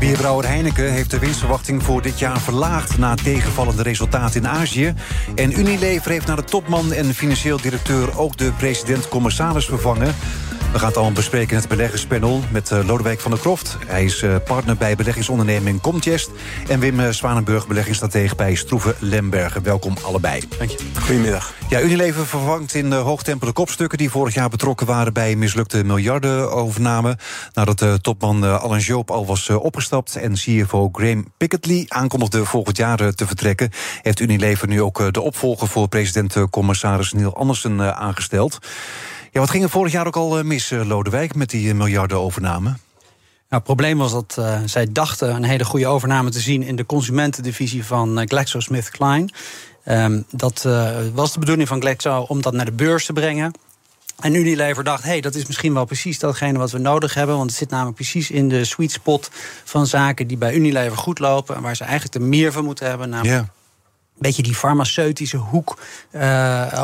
Bierbrouwer Heineken heeft de winstverwachting voor dit jaar verlaagd... na tegenvallende resultaten in Azië. En Unilever heeft naar de topman en financieel directeur... ook de president-commissaris vervangen. We gaan het allemaal bespreken in het beleggerspanel met uh, Lodewijk van der Kroft. Hij is uh, partner bij beleggingsonderneming Comtest. En Wim uh, Zwanenburg, beleggingsstratege bij Stroeven Lembergen. Welkom allebei. Dank je. Goedemiddag. Ja, Unilever vervangt in hoog tempo de kopstukken... die vorig jaar betrokken waren bij mislukte miljardenovername. Nadat topman Alan Joop al was opgestapt... en CFO Graham Picketley aankondigde volgend jaar te vertrekken... heeft Unilever nu ook de opvolger voor president-commissaris Neil Andersen aangesteld. Ja, wat ging er vorig jaar ook al mis, Lodewijk, met die miljardenovername? Nou, het probleem was dat uh, zij dachten een hele goede overname te zien in de consumentendivisie van GlaxoSmithKline. Um, dat uh, was de bedoeling van Glaxo om dat naar de beurs te brengen. En Unilever dacht, hey, dat is misschien wel precies datgene wat we nodig hebben. Want het zit namelijk precies in de sweet spot van zaken die bij Unilever goed lopen. En waar ze eigenlijk er meer van moeten hebben. Namelijk yeah. een beetje die farmaceutische hoek,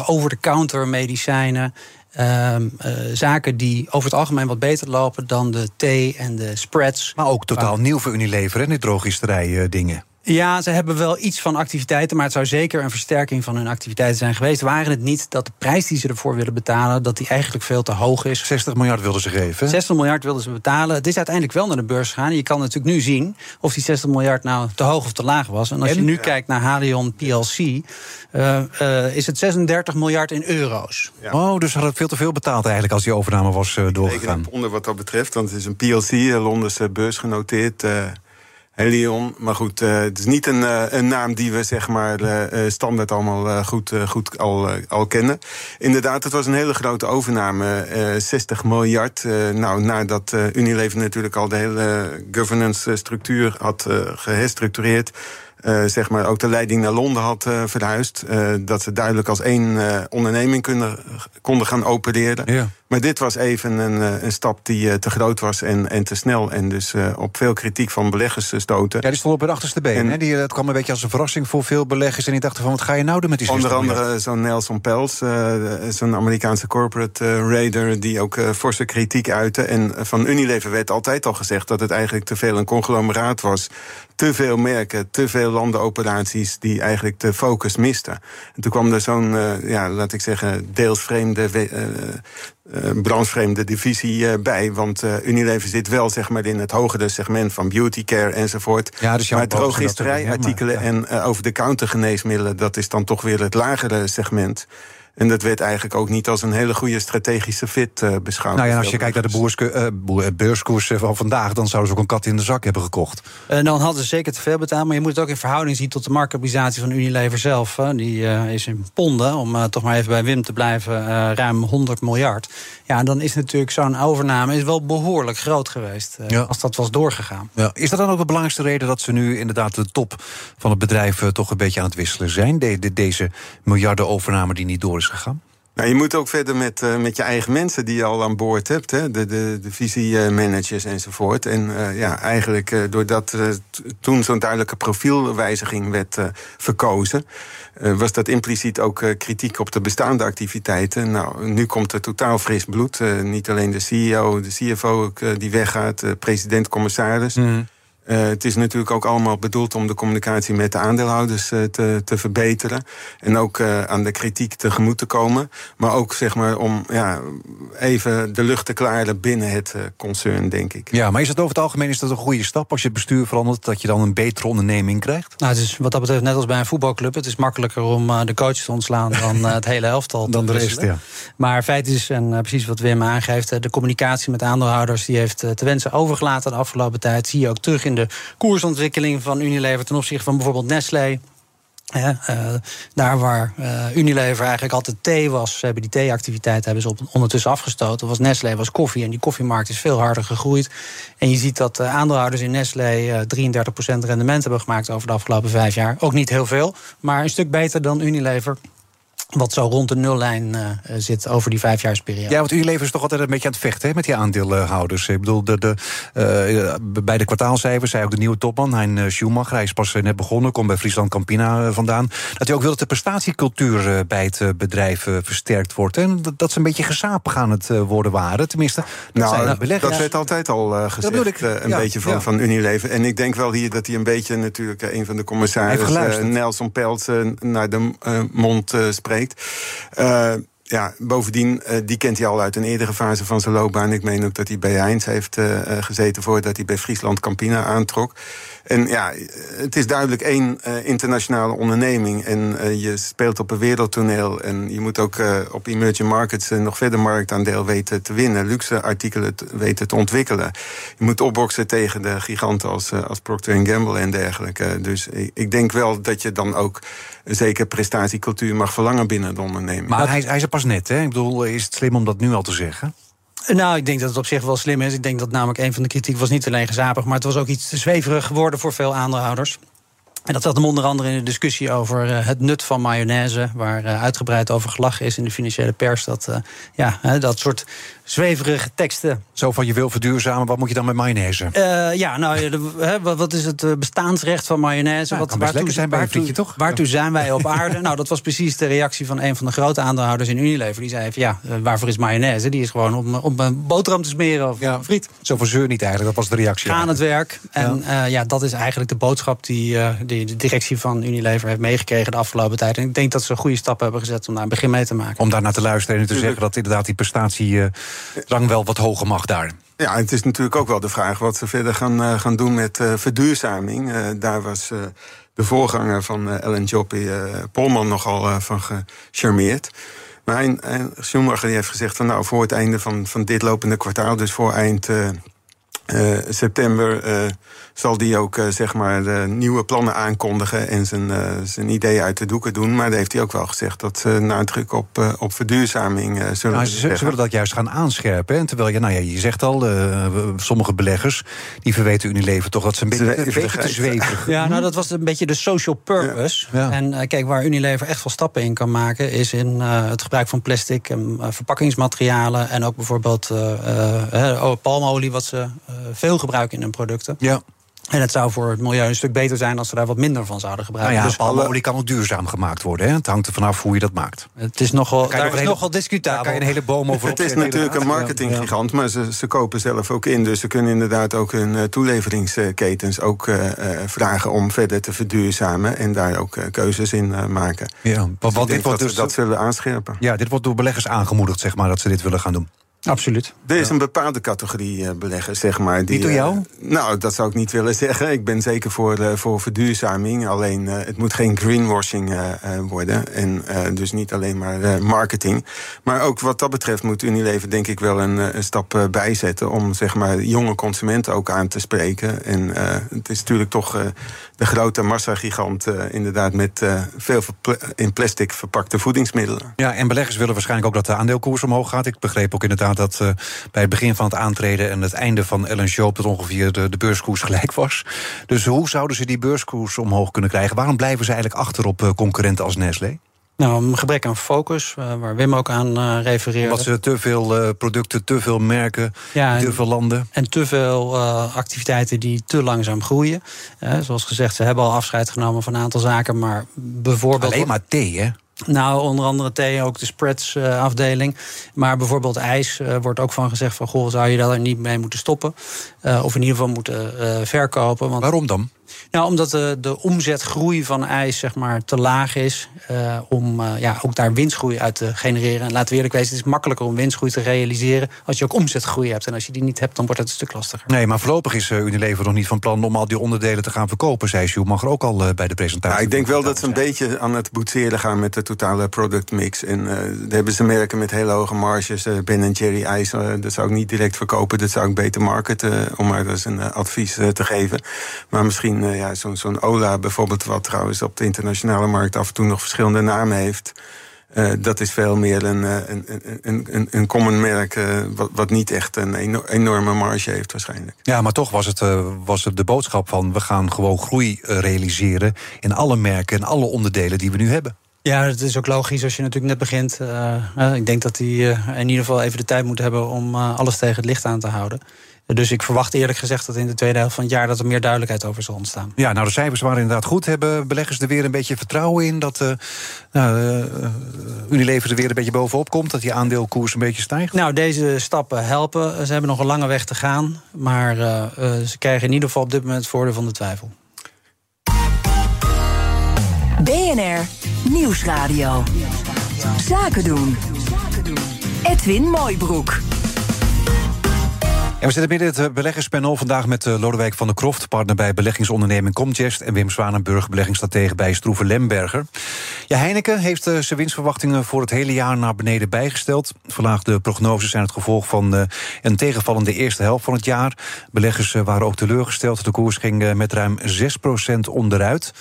over-the-counter medicijnen. Uh, uh, zaken die over het algemeen wat beter lopen dan de thee en de spreads. Maar ook totaal waar... nieuw voor Unilever, hè, die drogisterij uh, dingen. Ja, ze hebben wel iets van activiteiten, maar het zou zeker een versterking van hun activiteiten zijn geweest. Waren het niet dat de prijs die ze ervoor willen betalen, dat die eigenlijk veel te hoog is? 60 miljard wilden ze geven. 60 miljard wilden ze betalen. Het is uiteindelijk wel naar de beurs gegaan. Je kan natuurlijk nu zien of die 60 miljard nou te hoog of te laag was. En als en? je nu ja. kijkt naar Halion PLC, uh, uh, is het 36 miljard in euro's. Ja. Oh, dus hadden veel te veel betaald eigenlijk als die overname was uh, doorgegaan. onder wat dat betreft, want het is een PLC, Londense beurs genoteerd. Helion. Maar goed, uh, het is niet een, uh, een, naam die we zeg maar uh, standaard allemaal goed, goed al, al kennen. Inderdaad, het was een hele grote overname. 60 miljard. nou, nadat Unilever natuurlijk al de hele governance structuur had geherstructureerd. Zeg maar ook de leiding naar Londen had verhuisd. Dat ze duidelijk als één onderneming kunnen, konden gaan opereren. Ja. Maar dit was even een, een stap die te groot was en, en te snel. En dus op veel kritiek van beleggers stoten. Ja, die stond op het achterste been. En, hè? Die, het kwam een beetje als een verrassing voor veel beleggers. En die dachten van, wat ga je nou doen met die Onder andere zo'n Nelson Pels, zo'n Amerikaanse corporate raider... die ook forse kritiek uitte. En van Unilever werd altijd al gezegd dat het eigenlijk te veel een conglomeraat was. Te veel merken, te veel landenoperaties die eigenlijk de focus misten. En toen kwam er zo'n, ja, laat ik zeggen, deels vreemde, uh, branchevreemde divisie uh, bij. Want uh, Unilever zit wel zeg maar, in het hogere segment van beauty care enzovoort. Ja, dus maar drogisterijartikelen ja, en over-de-counter geneesmiddelen... dat is dan toch weer het lagere segment. En dat werd eigenlijk ook niet als een hele goede strategische fit uh, beschouwd. Nou ja, als je kijkt naar de boerske, uh, beurskoers van vandaag... dan zouden ze ook een kat in de zak hebben gekocht. En dan hadden ze zeker te veel betaald. Maar je moet het ook in verhouding zien tot de marktkapitalisatie van Unilever zelf. Hè. Die uh, is in ponden, om toch maar even bij Wim te blijven, ruim 100 miljard. Ja, dan is natuurlijk zo'n overname is wel behoorlijk groot geweest. Ja. Als dat was doorgegaan. Ja. Is dat dan ook de belangrijkste reden dat ze nu inderdaad de top van het bedrijf... toch een beetje aan het wisselen zijn? De, de, deze miljarden overname die niet door is gegaan? Nou, je moet ook verder met, uh, met je eigen mensen die je al aan boord hebt. Hè? De, de, de visiemanagers enzovoort. En uh, ja, eigenlijk uh, doordat toen zo'n duidelijke profielwijziging werd verkozen... was dat impliciet ook kritiek op de bestaande activiteiten. Nou, nu komt er totaal fris bloed. niet alleen de CEO, de CFO die weggaat, de president-commissaris... Mm. Uh, het is natuurlijk ook allemaal bedoeld om de communicatie met de aandeelhouders uh, te, te verbeteren. En ook uh, aan de kritiek tegemoet te komen. Maar ook zeg maar om ja, even de lucht te klaren binnen het concern, denk ik. Ja, maar is het over het algemeen is dat een goede stap als je het bestuur verandert, dat je dan een betere onderneming krijgt? Nou, het is wat dat betreft net als bij een voetbalclub. Het is makkelijker om de coach te ontslaan dan het hele elftal. dan de rest, ja. Maar feit is, en precies wat Wim aangeeft, de communicatie met aandeelhouders die heeft te wensen overgelaten de afgelopen tijd. Zie je ook terug in de koersontwikkeling van Unilever ten opzichte van bijvoorbeeld Nestlé. Uh, daar waar uh, Unilever eigenlijk altijd thee was, hebben die theeactiviteit hebben ze op, ondertussen afgestoten. Was Nestlé was koffie en die koffiemarkt is veel harder gegroeid. En je ziet dat uh, aandeelhouders in Nestlé 33% rendement hebben gemaakt over de afgelopen vijf jaar. Ook niet heel veel, maar een stuk beter dan Unilever. Wat zo rond de nullijn uh, zit over die vijfjaarsperiode. Ja, want Unilever is toch altijd een beetje aan het vechten hè, met die aandeelhouders. Ik bedoel, de, de, uh, bij de kwartaalcijfers zei ook de nieuwe topman, Hein Schumacher, hij is pas net begonnen, komt bij Friesland Campina vandaan, dat hij ook wil dat de prestatiecultuur bij het bedrijf versterkt wordt. En dat, dat ze een beetje gezapig aan het worden waren. Tenminste, dat nou, Dat werd altijd al gezegd, een beetje van, van Unilever. En ik denk wel hier dat hij een beetje natuurlijk een van de commissarissen, Nelson Peltz, naar de mond spreekt. Uh, ja, bovendien, uh, die kent hij al uit een eerdere fase van zijn loopbaan. Ik meen ook dat hij bij Heinz heeft uh, gezeten voordat hij bij Friesland Campina aantrok. En ja, het is duidelijk één uh, internationale onderneming. En uh, je speelt op een wereldtoneel. En je moet ook uh, op emerging markets nog verder marktaandeel weten te winnen. Luxe artikelen weten te ontwikkelen. Je moet opboksen tegen de giganten als, als Procter Gamble en dergelijke. Dus ik, ik denk wel dat je dan ook een zekere prestatiecultuur mag verlangen binnen de onderneming. Maar hij, hij is er pas net, hè? Ik bedoel, is het slim om dat nu al te zeggen? Nou, ik denk dat het op zich wel slim is. Ik denk dat namelijk een van de kritiek was niet alleen gezapig, maar het was ook iets te zweverig geworden voor veel aandeelhouders. En dat zat hem onder andere in de discussie over uh, het nut van mayonaise, waar uh, uitgebreid over gelachen is in de financiële pers. Dat, ja, dat soort zweverige teksten. Zo van je wil verduurzamen, wat moet je dan met mayonaise? Uh, ja, nou, de, wat is het bestaansrecht van mayonaise? Nou, wat, waartoe, zijn bij waartoe, toch? waartoe zijn wij op aarde? nou, dat was precies de reactie van een van de grote aandeelhouders in Unilever. Die zei van ja, waarvoor is mayonaise? Die is gewoon om, om een boterham te smeren of ja, friet. Zo van zeur niet eigenlijk, dat was de reactie. Aan het werk. En ja. Uh, ja. dat is eigenlijk de boodschap die, uh, die de directie van Unilever heeft meegekregen de afgelopen tijd. En ik denk dat ze goede stappen hebben gezet om daar een begin mee te maken. Om daar naar te luisteren en te zeggen dat inderdaad die prestatie rang wel wat hoger mag daar. Ja, het is natuurlijk ook wel de vraag wat ze verder gaan, uh, gaan doen met uh, verduurzaming. Uh, daar was de voorganger van Ellen Joppy, Polman, nogal van gecharmeerd. Maar hij, Schumacher heeft gezegd van nou voor het einde van, van dit lopende kwartaal, dus voor eind september zal die ook uh, zeg maar nieuwe plannen aankondigen en zijn, uh, zijn ideeën uit de doeken doen. Maar daar heeft hij ook wel gezegd dat ze nadruk op, uh, op verduurzaming zullen nou, ze, ze, willen dat juist gaan aanscherpen. En terwijl je, nou ja, je zegt al, sommige beleggers die verweten Unilever toch dat ze een beetje, een beetje te zweverig. Ja, nou dat was een beetje de social purpose. Ja. Ja. En kijk, waar Unilever echt veel stappen in kan maken, is in het gebruik van plastic en verpakkingsmaterialen. En ook bijvoorbeeld palmolie, wat ze veel gebruiken in hun producten. Ja. En het zou voor het milieu een stuk beter zijn als ze daar wat minder van zouden gebruiken. Nou ja, dus palmolie kan ook duurzaam gemaakt worden. Hè? Het hangt er vanaf hoe je dat maakt. Het is nogal, daar is hele, nogal discutabel. Daar kan je een hele boom over Het is natuurlijk een marketinggigant, maar ze, ze kopen zelf ook in. Dus ze kunnen inderdaad ook hun uh, toeleveringsketens ook uh, vragen om verder te verduurzamen. En daar ook keuzes in maken. Ja, dus wat, dit wordt dat dus, dat zullen aanscherpen. Ja, dit wordt door beleggers aangemoedigd, zeg maar, dat ze dit willen gaan doen. Absoluut. Er is een bepaalde categorie uh, beleggers, zeg maar. Die, door jou? Uh, nou, dat zou ik niet willen zeggen. Ik ben zeker voor, uh, voor verduurzaming. Alleen, het moet geen greenwashing worden. En dus niet alleen maar marketing. Maar ook wat dat betreft moet Unilever denk ik wel een, een stap bijzetten... om zeg maar jonge consumenten ook aan te spreken. En het is natuurlijk toch de grote massagigant... inderdaad met veel in plastic verpakte voedingsmiddelen. Ja, en beleggers willen waarschijnlijk ook dat de aandeelkoers omhoog gaat. Ik begreep ook inderdaad dat uh, bij het begin van het aantreden en het einde van Ellen Joop... dat ongeveer de, de, beurskoers gelijk was. Dus hoe zouden ze die beurskoers omhoog kunnen krijgen? Waarom blijven ze eigenlijk achter op uh, concurrenten als Nestlé? Nou, een gebrek aan focus, uh, waar Wim ook aan uh, refereerde. Omdat ze te veel uh, producten, te veel merken, ja, te veel landen. En te veel activiteiten die te langzaam groeien. zoals gezegd, ze hebben al afscheid genomen van een aantal zaken, maar bijvoorbeeld... Alleen maar thee, hè? Nou, onder andere thee, ook de spreads afdeling. Maar bijvoorbeeld ijs uh, wordt ook van gezegd van... goh, zou je daar niet mee moeten stoppen? Uh, of in ieder geval moeten verkopen. Want... Waarom dan? Nou, omdat de, de omzetgroei van ijs zeg maar, te laag is. Uh, om uh, ja, ook daar winstgroei uit te genereren. En laten we eerlijk wezen, het is makkelijker om winstgroei te realiseren. als je ook omzetgroei hebt. En als je die niet hebt, dan wordt het een stuk lastiger. Nee, maar voorlopig is uh, Unilever nog niet van plan om al die onderdelen te gaan verkopen. Zei Schumacher ook al bij de presentatie. Ja, ik denk wel dat ze een beetje aan het boetseren gaan met de totale productmix. En daar hebben ze merken met hele hoge marges. ben Jerry ijs, dat zou ik niet direct verkopen. Dat zou ik beter marketen, om maar eens een advies te geven. Maar misschien ja, zo'n zo'n Ola bijvoorbeeld, wat trouwens op de internationale markt af en toe nog verschillende namen heeft. Uh, dat is veel meer een, een, een, een, een common merk, uh, wat, wat, niet echt een enorme marge heeft waarschijnlijk. Ja, maar toch was het, uh, was het de boodschap van we gaan gewoon groei realiseren in alle merken en alle onderdelen die we nu hebben. Ja, het is ook logisch als je natuurlijk net begint. Uh, ik denk dat hij uh, in ieder geval even de tijd moet hebben om uh, alles tegen het licht aan te houden. Dus ik verwacht eerlijk gezegd dat in de tweede helft van het jaar dat er meer duidelijkheid over zal ontstaan. Ja, nou de cijfers waren inderdaad goed. Hebben beleggers er weer een beetje vertrouwen in dat uh, Unilever er weer een beetje bovenop komt? Dat die aandeelkoers een beetje stijgt? Nou, deze stappen helpen. Ze hebben nog een lange weg te gaan. Maar uh, ze krijgen in ieder geval op dit moment het voordeel van de twijfel. BNR Nieuwsradio. Zaken doen. Edwin Mooibroek. We zitten midden in het beleggerspanel vandaag met Lodewijk van der Kroft, partner bij beleggingsonderneming Comgest, en Wim Zwanenburg, beleggingsstratege bij Stroeve Lemberger. Ja, Heineken heeft zijn winstverwachtingen voor het hele jaar naar beneden bijgesteld. Verlaagde prognoses zijn het gevolg van een tegenvallende eerste helft van het jaar. Beleggers waren ook teleurgesteld. De koers ging met ruim 6% onderuit.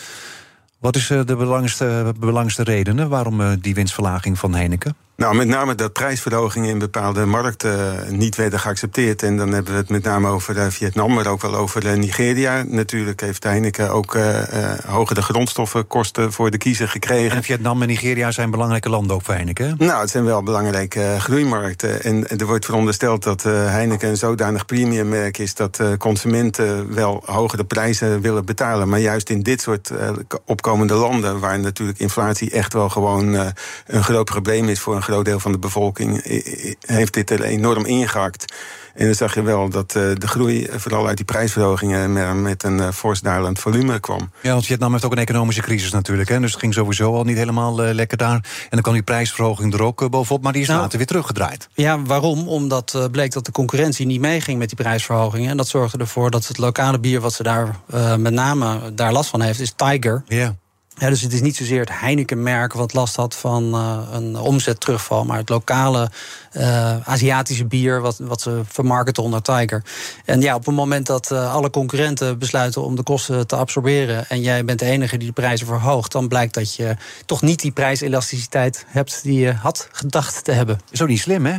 Wat is de belangrijkste, belangrijkste redenen waarom die winstverlaging van Heineken? Nou, met name dat prijsverhogingen in bepaalde markten niet werden geaccepteerd. En dan hebben we het met name over Vietnam, maar ook wel over Nigeria. Natuurlijk heeft Heineken ook uh, hogere grondstoffenkosten voor de kiezer gekregen. En Vietnam en Nigeria zijn belangrijke landen ook voor Heineken? Nou, het zijn wel belangrijke groeimarkten. En er wordt verondersteld dat Heineken een zodanig premiummerk is... dat consumenten wel hogere prijzen willen betalen. Maar juist in dit soort opkomende landen... waar natuurlijk inflatie echt wel gewoon een groot probleem is voor een groot deel van de bevolking heeft dit er enorm ingehakt. En dan zag je wel dat de groei vooral uit die prijsverhogingen met een fors dalend volume kwam. Ja, want Vietnam heeft ook een economische crisis natuurlijk. Hè? Dus het ging sowieso al niet helemaal lekker daar. En dan kwam die prijsverhoging er ook bovenop, maar die is nou, later weer teruggedraaid. Ja, waarom? Omdat bleek dat de concurrentie niet meeging met die prijsverhogingen. En dat zorgde ervoor dat het lokale bier wat ze daar uh, met name daar last van heeft, is Tiger. Ja. Dus het is niet zozeer het Heineken-merk wat last had van uh, een omzetterugval, maar het lokale uh, Aziatische bier wat, wat ze vermarkten onder Tiger. En ja, op het moment dat uh, alle concurrenten besluiten om de kosten te absorberen en jij bent de enige die de prijzen verhoogt, dan blijkt dat je toch niet die prijselasticiteit hebt die je had gedacht te hebben. Ook niet slim, hè?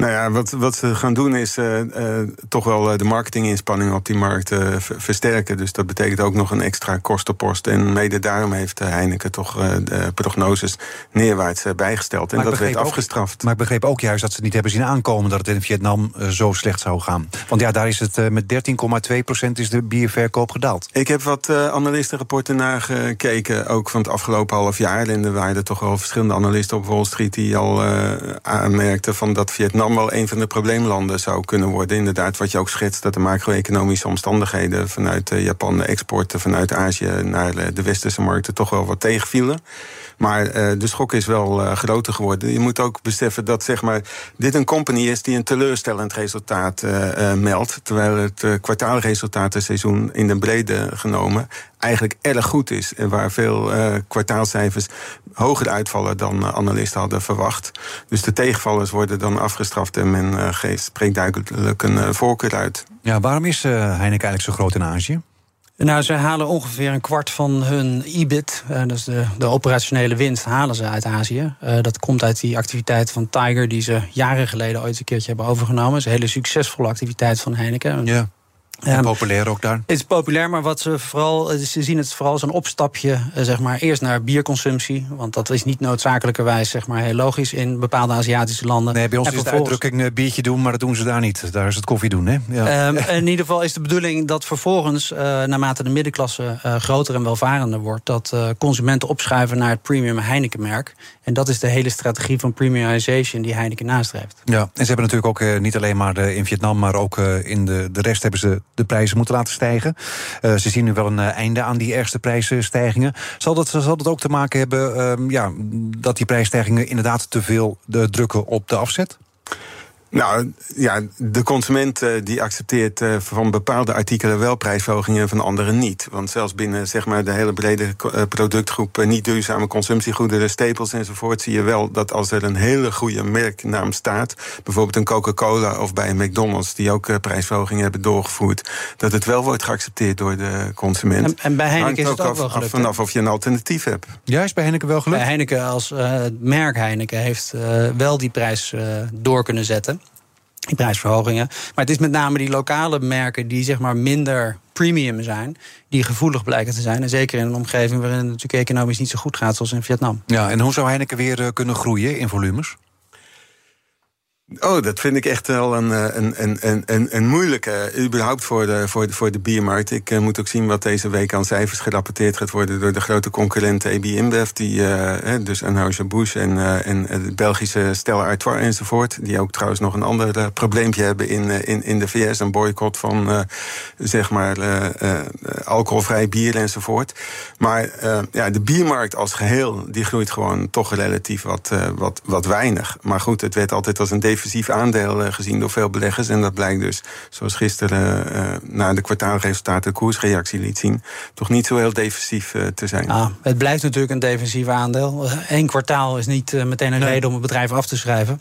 Nou ja, wat, wat ze gaan doen is uh, uh, toch wel de marketinginspanningen op die markt uh, versterken. Dus dat betekent ook nog een extra kostenpost. En mede daarom heeft Heineken toch de prognoses neerwaarts bijgesteld. En maar dat werd ook, afgestraft. Maar ik begreep ook juist dat ze niet hebben zien aankomen dat het in Vietnam zo slecht zou gaan. Want ja, daar is het met 13,2% is de bierverkoop gedaald. Ik heb wat analistenrapporten nagekeken, ook van het afgelopen half jaar. En er waren er toch wel verschillende analisten op Wall Street die al aanmerkten van dat Vietnam wel een van de probleemlanden zou kunnen worden. Inderdaad, wat je ook schetst, dat de macro-economische omstandigheden vanuit Japan, de exporten vanuit Azië naar de westerse markten toch wel wat tegenvielen. Maar uh, de schok is wel groter geworden. Je moet ook beseffen dat zeg maar, dit een company is die een teleurstellend resultaat meldt. Terwijl het kwartaalresultatenseizoen in de brede genomen eigenlijk erg goed is. En waar veel kwartaalcijfers hoger uitvallen dan analisten hadden verwacht. Dus de tegenvallers worden dan afgestraft en men geeft, spreekt duidelijk een voorkeur uit. Ja, waarom is Heineken eigenlijk zo groot in Azië? Nou, ze halen ongeveer een kwart van hun EBIT, uh, dus de, de, operationele winst, halen ze uit Azië. Uh, dat komt uit die activiteit van Tiger, die ze jaren geleden ooit een keertje hebben overgenomen. Dat is een hele succesvolle activiteit van Heineken. Ja. En populair ook daar? Het is populair, maar wat ze vooral. Ze zien het vooral als een opstapje, zeg maar, eerst naar bierconsumptie. Want dat is niet noodzakelijkerwijs, zeg maar, heel logisch in bepaalde Aziatische landen. Nee, bij ons en is de uitdrukking uh, biertje doen, maar dat doen ze daar niet. Daar is het koffie doen, hè? Ja. Um, in ieder geval is de bedoeling dat vervolgens, uh, naarmate de middenklasse uh, groter en welvarender wordt, dat consumenten opschuiven naar het premium Heineken-merk. En dat is de hele strategie van premiumization die Heineken nastreeft. Ja, en ze hebben natuurlijk ook niet alleen maar in Vietnam, maar ook in de, de rest hebben ze de prijzen moeten laten stijgen. Ze zien nu wel een einde aan die ergste prijsstijgingen. Zal dat, zal dat ook te maken hebben uh, ja, dat die prijsstijgingen inderdaad te veel drukken op de afzet? Nou ja, de consument uh, die accepteert uh, van bepaalde artikelen wel prijsverhogingen en van andere niet. Want zelfs binnen zeg maar, de hele brede uh, productgroep niet duurzame consumptiegoederen, stapels enzovoort, zie je wel dat als er een hele goede merknaam staat, bijvoorbeeld een Coca-Cola of bij een McDonald's, die ook prijsverhogingen hebben doorgevoerd, dat het wel wordt geaccepteerd door de consument. En, en bij Heineken Hangt is het ook, af, wel gelukt. af vanaf of je een alternatief hebt. Ja, is bij Heineken wel gelukt? Bij Heineken als merk Heineken heeft wel die prijs door kunnen zetten die prijsverhogingen. Maar het is met name die lokale merken die zeg maar minder premium zijn, die gevoelig blijken te zijn. En zeker in een omgeving waarin het natuurlijk economisch niet zo goed gaat, zoals in Vietnam. Ja, en hoe zou Heineken weer kunnen groeien in volumes? Oh, dat vind ik echt wel een, eh, een, een, een, een moeilijke, überhaupt voor de, voor, de, voor de biermarkt. Ik uh, moet ook zien wat deze week aan cijfers gerapporteerd gaat worden door de grote concurrenten AB InBev, die, uh, dus Anheuser-Busch en, en het Belgische Stella Artois enzovoort, die ook trouwens nog een ander probleempje hebben in, in, in de VS, een boycott van zeg maar alcoholvrij bier enzovoort. Maar ja, de biermarkt als geheel, die groeit gewoon toch relatief wat, wat, wat weinig. Maar goed, het werd altijd als een defensief aandeel eh, gezien door veel beleggers. En dat blijkt dus, zoals gisteren uh, na de kwartaalresultaten de koersreactie liet zien, toch niet zo heel defensief uh, te zijn. Ah, het blijft natuurlijk een defensief aandeel. Eén kwartaal is niet meteen een reden om het bedrijf af te schrijven.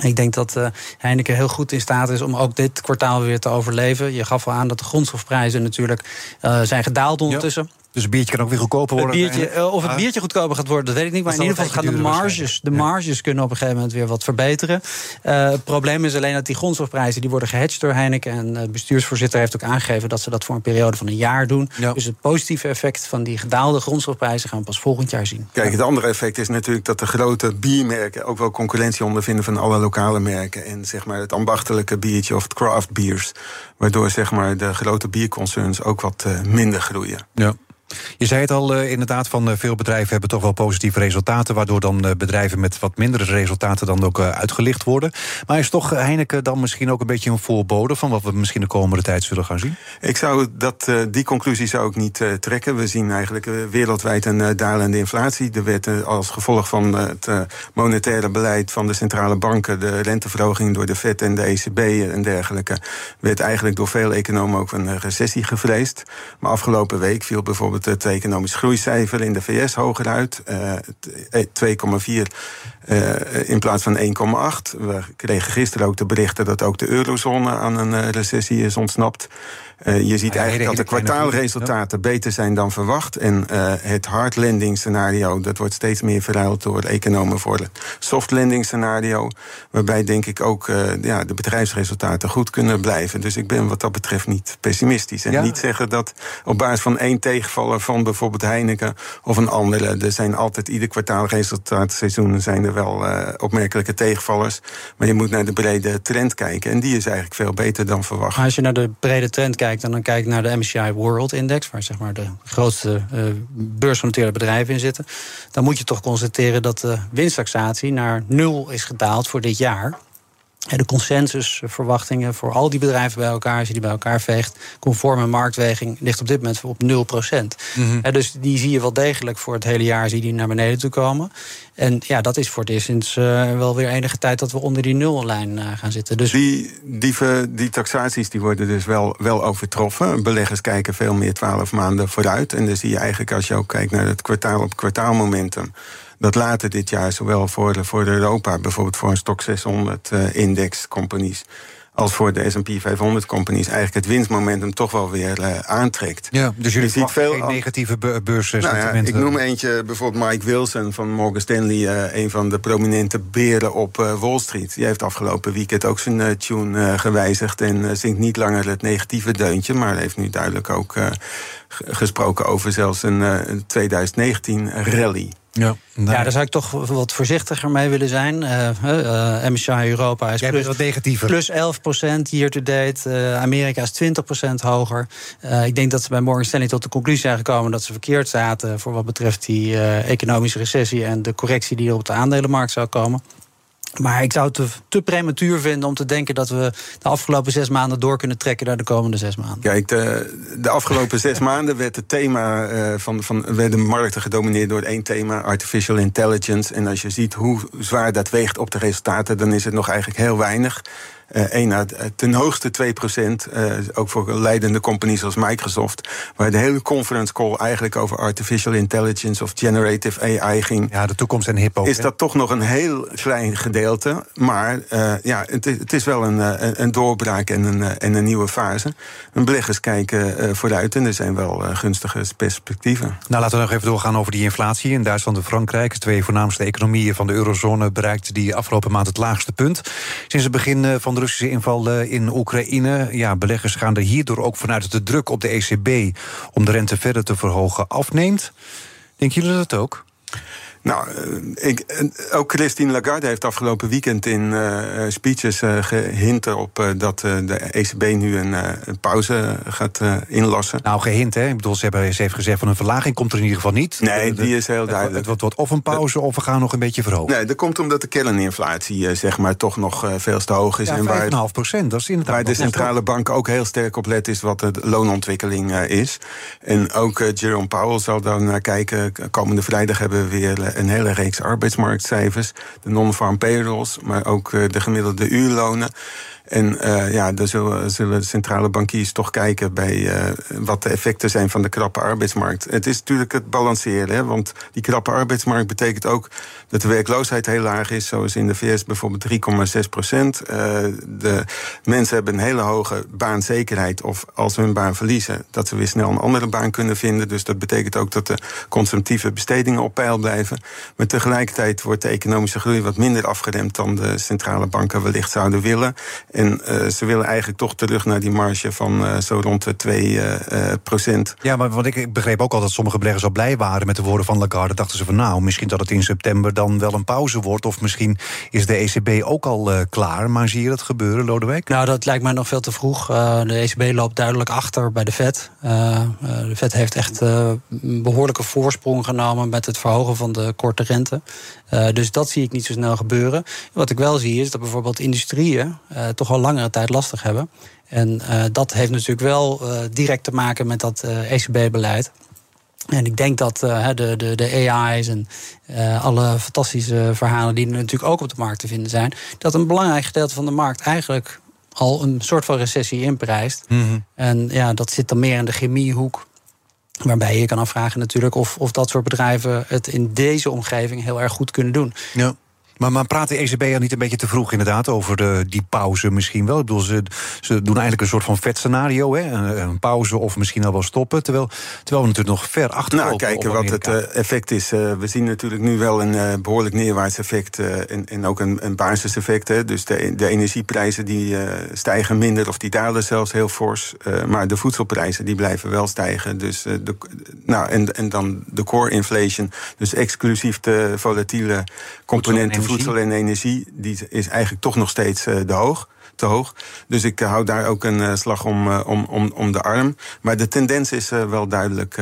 Ik denk dat uh, Heineken heel goed in staat is om ook dit kwartaal weer te overleven. Je gaf al aan dat de grondstofprijzen natuurlijk uh, zijn gedaald ondertussen. Dus een biertje kan ook weer goedkoper worden. Het biertje, of het biertje goedkoper gaat worden, dat weet ik niet. Maar in ieder geval gaan de marges, de marges kunnen op een gegeven moment weer wat verbeteren. Uh, het probleem is alleen dat die grondstofprijzen die worden gehedged door Heineken. En de bestuursvoorzitter heeft ook aangegeven dat ze dat voor een periode van een jaar doen. Ja. Dus het positieve effect van die gedaalde grondstofprijzen gaan we pas volgend jaar zien. Kijk, het andere effect is natuurlijk dat de grote biermerken ook wel concurrentie ondervinden van alle lokale merken. En zeg maar het ambachtelijke biertje of het craft beers. Waardoor zeg maar de grote bierconcerns ook wat minder groeien. Ja. Je zei het al, uh, inderdaad, van uh, veel bedrijven hebben toch wel positieve resultaten... waardoor dan uh, bedrijven met wat mindere resultaten dan ook uitgelicht worden. Maar is toch Heineken dan misschien ook een beetje een voorbode... van wat we misschien de komende tijd zullen gaan zien? Ik zou dat, die conclusie zou ik niet trekken. We zien eigenlijk wereldwijd een dalende inflatie. Er werd als gevolg van het monetaire beleid van de centrale banken... de renteverhoging door de FED en de ECB en dergelijke... werd eigenlijk door veel economen ook een recessie gevreesd. Maar afgelopen week viel bijvoorbeeld het economisch groeicijfer in de VS hoger uit. Uh, 2,4 uh, in plaats van 1,8. We kregen gisteren ook de berichten dat ook de eurozone aan een recessie is ontsnapt. Uh, je ziet eigenlijk dat de kwartaalresultaten beter zijn dan verwacht. En uh, het hard landing scenario, dat wordt steeds meer verruild door economen voor het soft landing scenario. Waarbij denk ik ook uh, ja, de bedrijfsresultaten goed kunnen blijven. Dus ik ben wat dat betreft niet pessimistisch. En ja. niet zeggen dat op basis van één van bijvoorbeeld Heineken of een andere. Er zijn altijd ieder kwartaalresultaatseizoen zijn er wel opmerkelijke tegenvallers. Maar je moet naar de brede trend kijken. En die is eigenlijk veel beter dan verwacht. Als je naar de brede trend kijkt en dan kijkt naar de MSCI World Index, waar zeg maar de grootste uh, beursgenoteerde bedrijven in zitten, dan moet je toch constateren dat de winsttaxatie naar nul is gedaald voor dit jaar. De consensusverwachtingen voor al die bedrijven bij elkaar, als je die bij elkaar veegt, conforme marktweging, ligt op dit moment op 0 procent. Mm-hmm. Dus die zie je wel degelijk voor het hele jaar zie die naar beneden toe komen. En ja, dat is voor het eerst sinds uh, wel weer enige tijd dat we onder die nullijn uh, gaan zitten. Dus die, die, die taxaties die worden dus wel, wel overtroffen. Beleggers kijken veel meer 12 maanden vooruit. En dan zie je eigenlijk als je ook kijkt naar het kwartaal op kwartaalmomentum dat later dit jaar, zowel voor, voor de Europa, bijvoorbeeld voor een stok 600 uh, index companies als voor de S&P 500 companies eigenlijk het winstmomentum toch wel weer uh, aantrekt. Ja, dus jullie ziet veel geen negatieve beurssentimenten. Nou ja, ik noem eentje, bijvoorbeeld Mike Wilson van Morgan Stanley, uh, een van de prominente beren op uh, Wall Street. Die heeft afgelopen weekend ook zijn tune gewijzigd en zingt niet langer het negatieve deuntje, maar heeft nu duidelijk ook gesproken over zelfs een 2019 rally. Ja, nee. ja, daar zou ik toch wat voorzichtiger mee willen zijn. Uh, uh, MSCI Europa is plus, wat negatiever. plus 11% year to date. Uh, Amerika is 20% hoger. Ik denk dat ze bij Morgan Stanley tot de conclusie zijn gekomen dat ze verkeerd zaten voor wat betreft die economische recessie en de correctie die er op de aandelenmarkt zou komen. Maar ik zou het te, te, prematuur vinden om te denken dat we de afgelopen zes maanden door kunnen trekken naar de komende zes maanden. Kijk, de, de afgelopen zes maanden werd het thema uh, van, van werden markten gedomineerd door één thema, artificial intelligence. En als je ziet hoe zwaar dat weegt op de resultaten, dan is het nog eigenlijk heel weinig. Uh, ten hoogste 2 procent. Uh, ook voor leidende companies als Microsoft. Waar de hele conference call eigenlijk over artificial intelligence of generative AI ging. Ja, de toekomst en hip Is dat toch nog een heel klein gedeelte. Maar uh, ja, het, het, is wel een, een doorbraak en een, en een nieuwe fase. En beleggers kijken vooruit en er zijn wel gunstige perspectieven. Nou, laten we nog even doorgaan over die inflatie. In Duitsland en Frankrijk, twee voornaamste economieën van de eurozone, bereikten die afgelopen maand het laagste punt. Sinds het begin van de Russische inval in Oekraïne. Ja, beleggers gaan er hierdoor ook vanuit dat de druk op de ECB om de rente verder te verhogen afneemt. Denken jullie dat ook? Nou, eh, ik, ook Christine Lagarde heeft afgelopen weekend in uh, speeches uh, gehint erop dat de ECB nu een, pauze gaat inlassen. Nou, gehint, hè? Ik bedoel, ze, hebben, ze heeft gezegd van een verlaging komt er in ieder geval niet. Nee, die is heel duidelijk. Het, wordt, wordt of een pauze of we gaan nog een beetje verhogen. Nee, dat komt omdat de kerninflatie zeg maar toch nog veel te hoog is. Ja, en waar, procent, dat is inderdaad. Waar de centrale bank ook heel sterk op let is wat de loonontwikkeling is. En ook Jerome Powell zal dan naar kijken. Komende vrijdag hebben we weer een hele reeks arbeidsmarktcijfers. De non-farm payrolls, maar ook eh, de gemiddelde uurlonen. En uh, ja, daar zullen, zullen, centrale bankiers toch kijken bij uh, wat de effecten zijn van de krappe arbeidsmarkt. Het is natuurlijk het balanceren, hè, want die krappe arbeidsmarkt betekent ook dat de werkloosheid heel laag is, zoals in de VS bijvoorbeeld 3,6 procent. Uh, de mensen hebben een hele hoge baanzekerheid, of als ze hun baan verliezen, dat ze weer snel een andere baan kunnen vinden. Dus dat betekent ook dat de consumptieve bestedingen op peil blijven. Maar tegelijkertijd wordt de economische groei wat minder afgeremd dan de centrale banken wellicht zouden willen. En uh, ze willen eigenlijk toch terug naar die marge van uh, zo rond de 2 uh, procent. Ja, maar want ik begreep ook al dat sommige beleggers al blij waren met de woorden van Lagarde. Dachten ze van nou, misschien dat het in september dan wel een pauze wordt. Of misschien is de ECB ook al klaar. Maar zie je dat gebeuren, Lodewijk? Nou, dat lijkt mij nog veel te vroeg. de ECB loopt duidelijk achter bij de Fed. de Fed heeft echt een behoorlijke voorsprong genomen met het verhogen van de korte rente. Dus dat zie ik niet zo snel gebeuren. Wat ik wel zie is dat bijvoorbeeld industrieën toch al langere tijd lastig hebben. En uh, dat heeft natuurlijk wel direct te maken met dat eh, ECB-beleid. En ik denk dat de, de, de AI's en alle fantastische verhalen die er natuurlijk ook op de markt te vinden zijn, dat een belangrijk gedeelte van de markt eigenlijk al een soort van recessie inprijst. Mm -hmm. En ja, dat zit dan meer in de chemiehoek. Waarbij je kan afvragen natuurlijk of, of dat soort bedrijven het in deze omgeving heel erg goed kunnen doen. Ja. Maar, maar praat de ECB al niet een beetje te vroeg inderdaad over de, die pauze misschien wel? Ik bedoel, ze, ze doen eigenlijk een soort van vet scenario, hè? Een, een, pauze of misschien al wel stoppen. Terwijl, terwijl we natuurlijk nog ver achter Nou, kijken wat het uh, effect is. Uh, we zien natuurlijk nu wel een uh, behoorlijk neerwaarts effect en, en, ook een, een basiseffect. Hè? Dus de, de energieprijzen die stijgen minder of die dalen zelfs heel fors. maar de voedselprijzen die blijven wel stijgen. Dus, de, nou, en, en dan de core inflation, dus exclusief de volatiele componenten voedsel en energie, die is eigenlijk toch nog steeds uh, de hoog te hoog. Dus ik hou daar ook een uh, slag om, uh, om, om, om de arm. Maar de tendens is wel duidelijk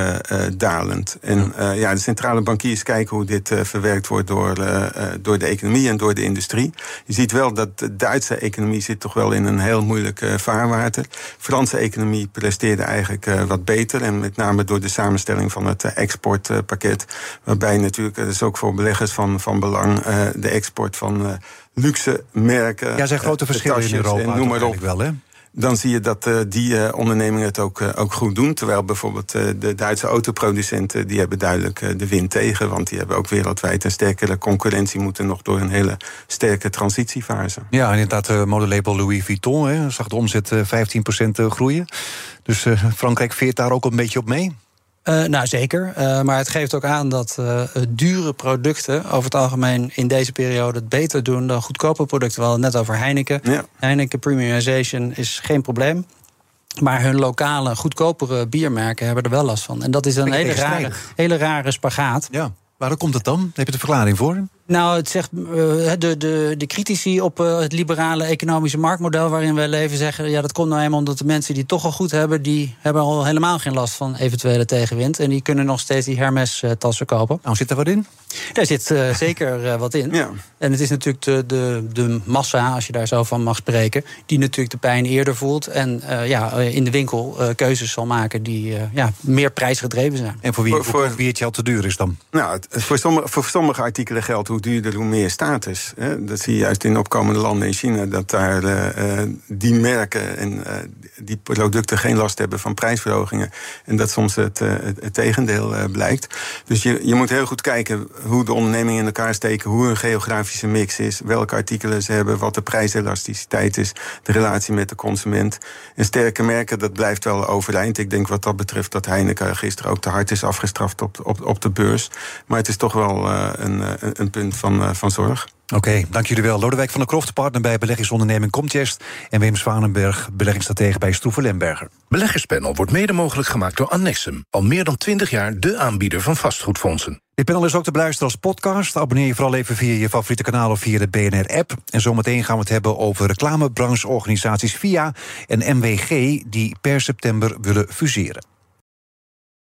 dalend. En ja, de centrale bankiers kijken hoe dit verwerkt wordt door, door de economie en door de industrie. Je ziet wel dat de Duitse economie zit toch wel in een heel moeilijk vaarwater. Franse economie presteerde eigenlijk wat beter. En met name door de samenstelling van het exportpakket. Waarbij natuurlijk, dat is ook voor beleggers van, van belang, de export van luxe merken. Ja, zijn grote verschillen in Europa. Noem maar op. Wel, hè? Dan zie je dat uh, die uh, ondernemingen het ook, uh, ook goed doen. Terwijl bijvoorbeeld de Duitse autoproducenten... die hebben duidelijk de wind tegen. Want die hebben ook wereldwijd een sterkere concurrentie... moeten nog door een hele sterke transitiefase. Ja, inderdaad, modelabel Louis Vuitton hè, zag de omzet 15% groeien. Dus Frankrijk veert daar ook een beetje op mee? Uh, nou, zeker. Uh, maar het geeft ook aan dat uh, dure producten over het algemeen in deze periode het beter doen dan goedkope producten. We hadden het net over Heineken. Ja. Heineken premiumization is geen probleem. Maar hun lokale, goedkopere biermerken hebben er wel last van. En dat is een hele rare, hele rare spagaat. Ja. Waarom komt het dan? Heb je de verklaring voor? Nou, het zegt uh, de, de, de critici op uh, het liberale economische marktmodel waarin wij leven zeggen: ja, dat komt nou eenmaal omdat de mensen die het toch al goed hebben, die hebben al helemaal geen last van eventuele tegenwind. En die kunnen nog steeds die Hermes-tassen kopen. Nou, zit er wat in? Daar zit uh, zeker wat in. Ja. En het is natuurlijk de, de, de massa, als je daar zo van mag spreken, die natuurlijk de pijn eerder voelt. En ja, in de winkel keuzes zal maken die ja, meer prijsgedreven zijn. En voor wie, voor, voor wie het geld te duur is dan? Nou, voor sommige, voor sommige artikelen geldt hoe duurder, hoe meer status. Hè? Dat zie je juist in opkomende landen in China, dat daar uh, die merken en uh, die producten geen last hebben van prijsverhogingen. En dat soms het, het, het tegendeel blijkt. Dus je, je moet heel goed kijken hoe de ondernemingen in elkaar steken, hoe hun geografische mix is, welke artikelen ze hebben, wat de prijselasticiteit is, de relatie met de consument. En sterke merken, dat blijft wel overeind. Ik denk wat dat betreft dat Heineken gisteren ook te hard is afgestraft op, op, op de beurs. Maar het is toch wel een, een punt van, uh, van zorg. Oké, dank jullie wel. Lodewijk van der Kroft, partner bij beleggingsonderneming Comtest... en Wim Zwanenberg, beleggingsstratege bij Stroeven Lemberger. Beleggerspanel wordt mede mogelijk gemaakt door Annexum. Al meer dan 20 jaar de aanbieder van vastgoedfondsen. Dit panel is ook te beluisteren als podcast. Abonneer je vooral even via je favoriete kanaal of via de BNR-app. En zometeen gaan we het hebben over reclamebrancheorganisaties VIA en MWG... die per september willen fuseren.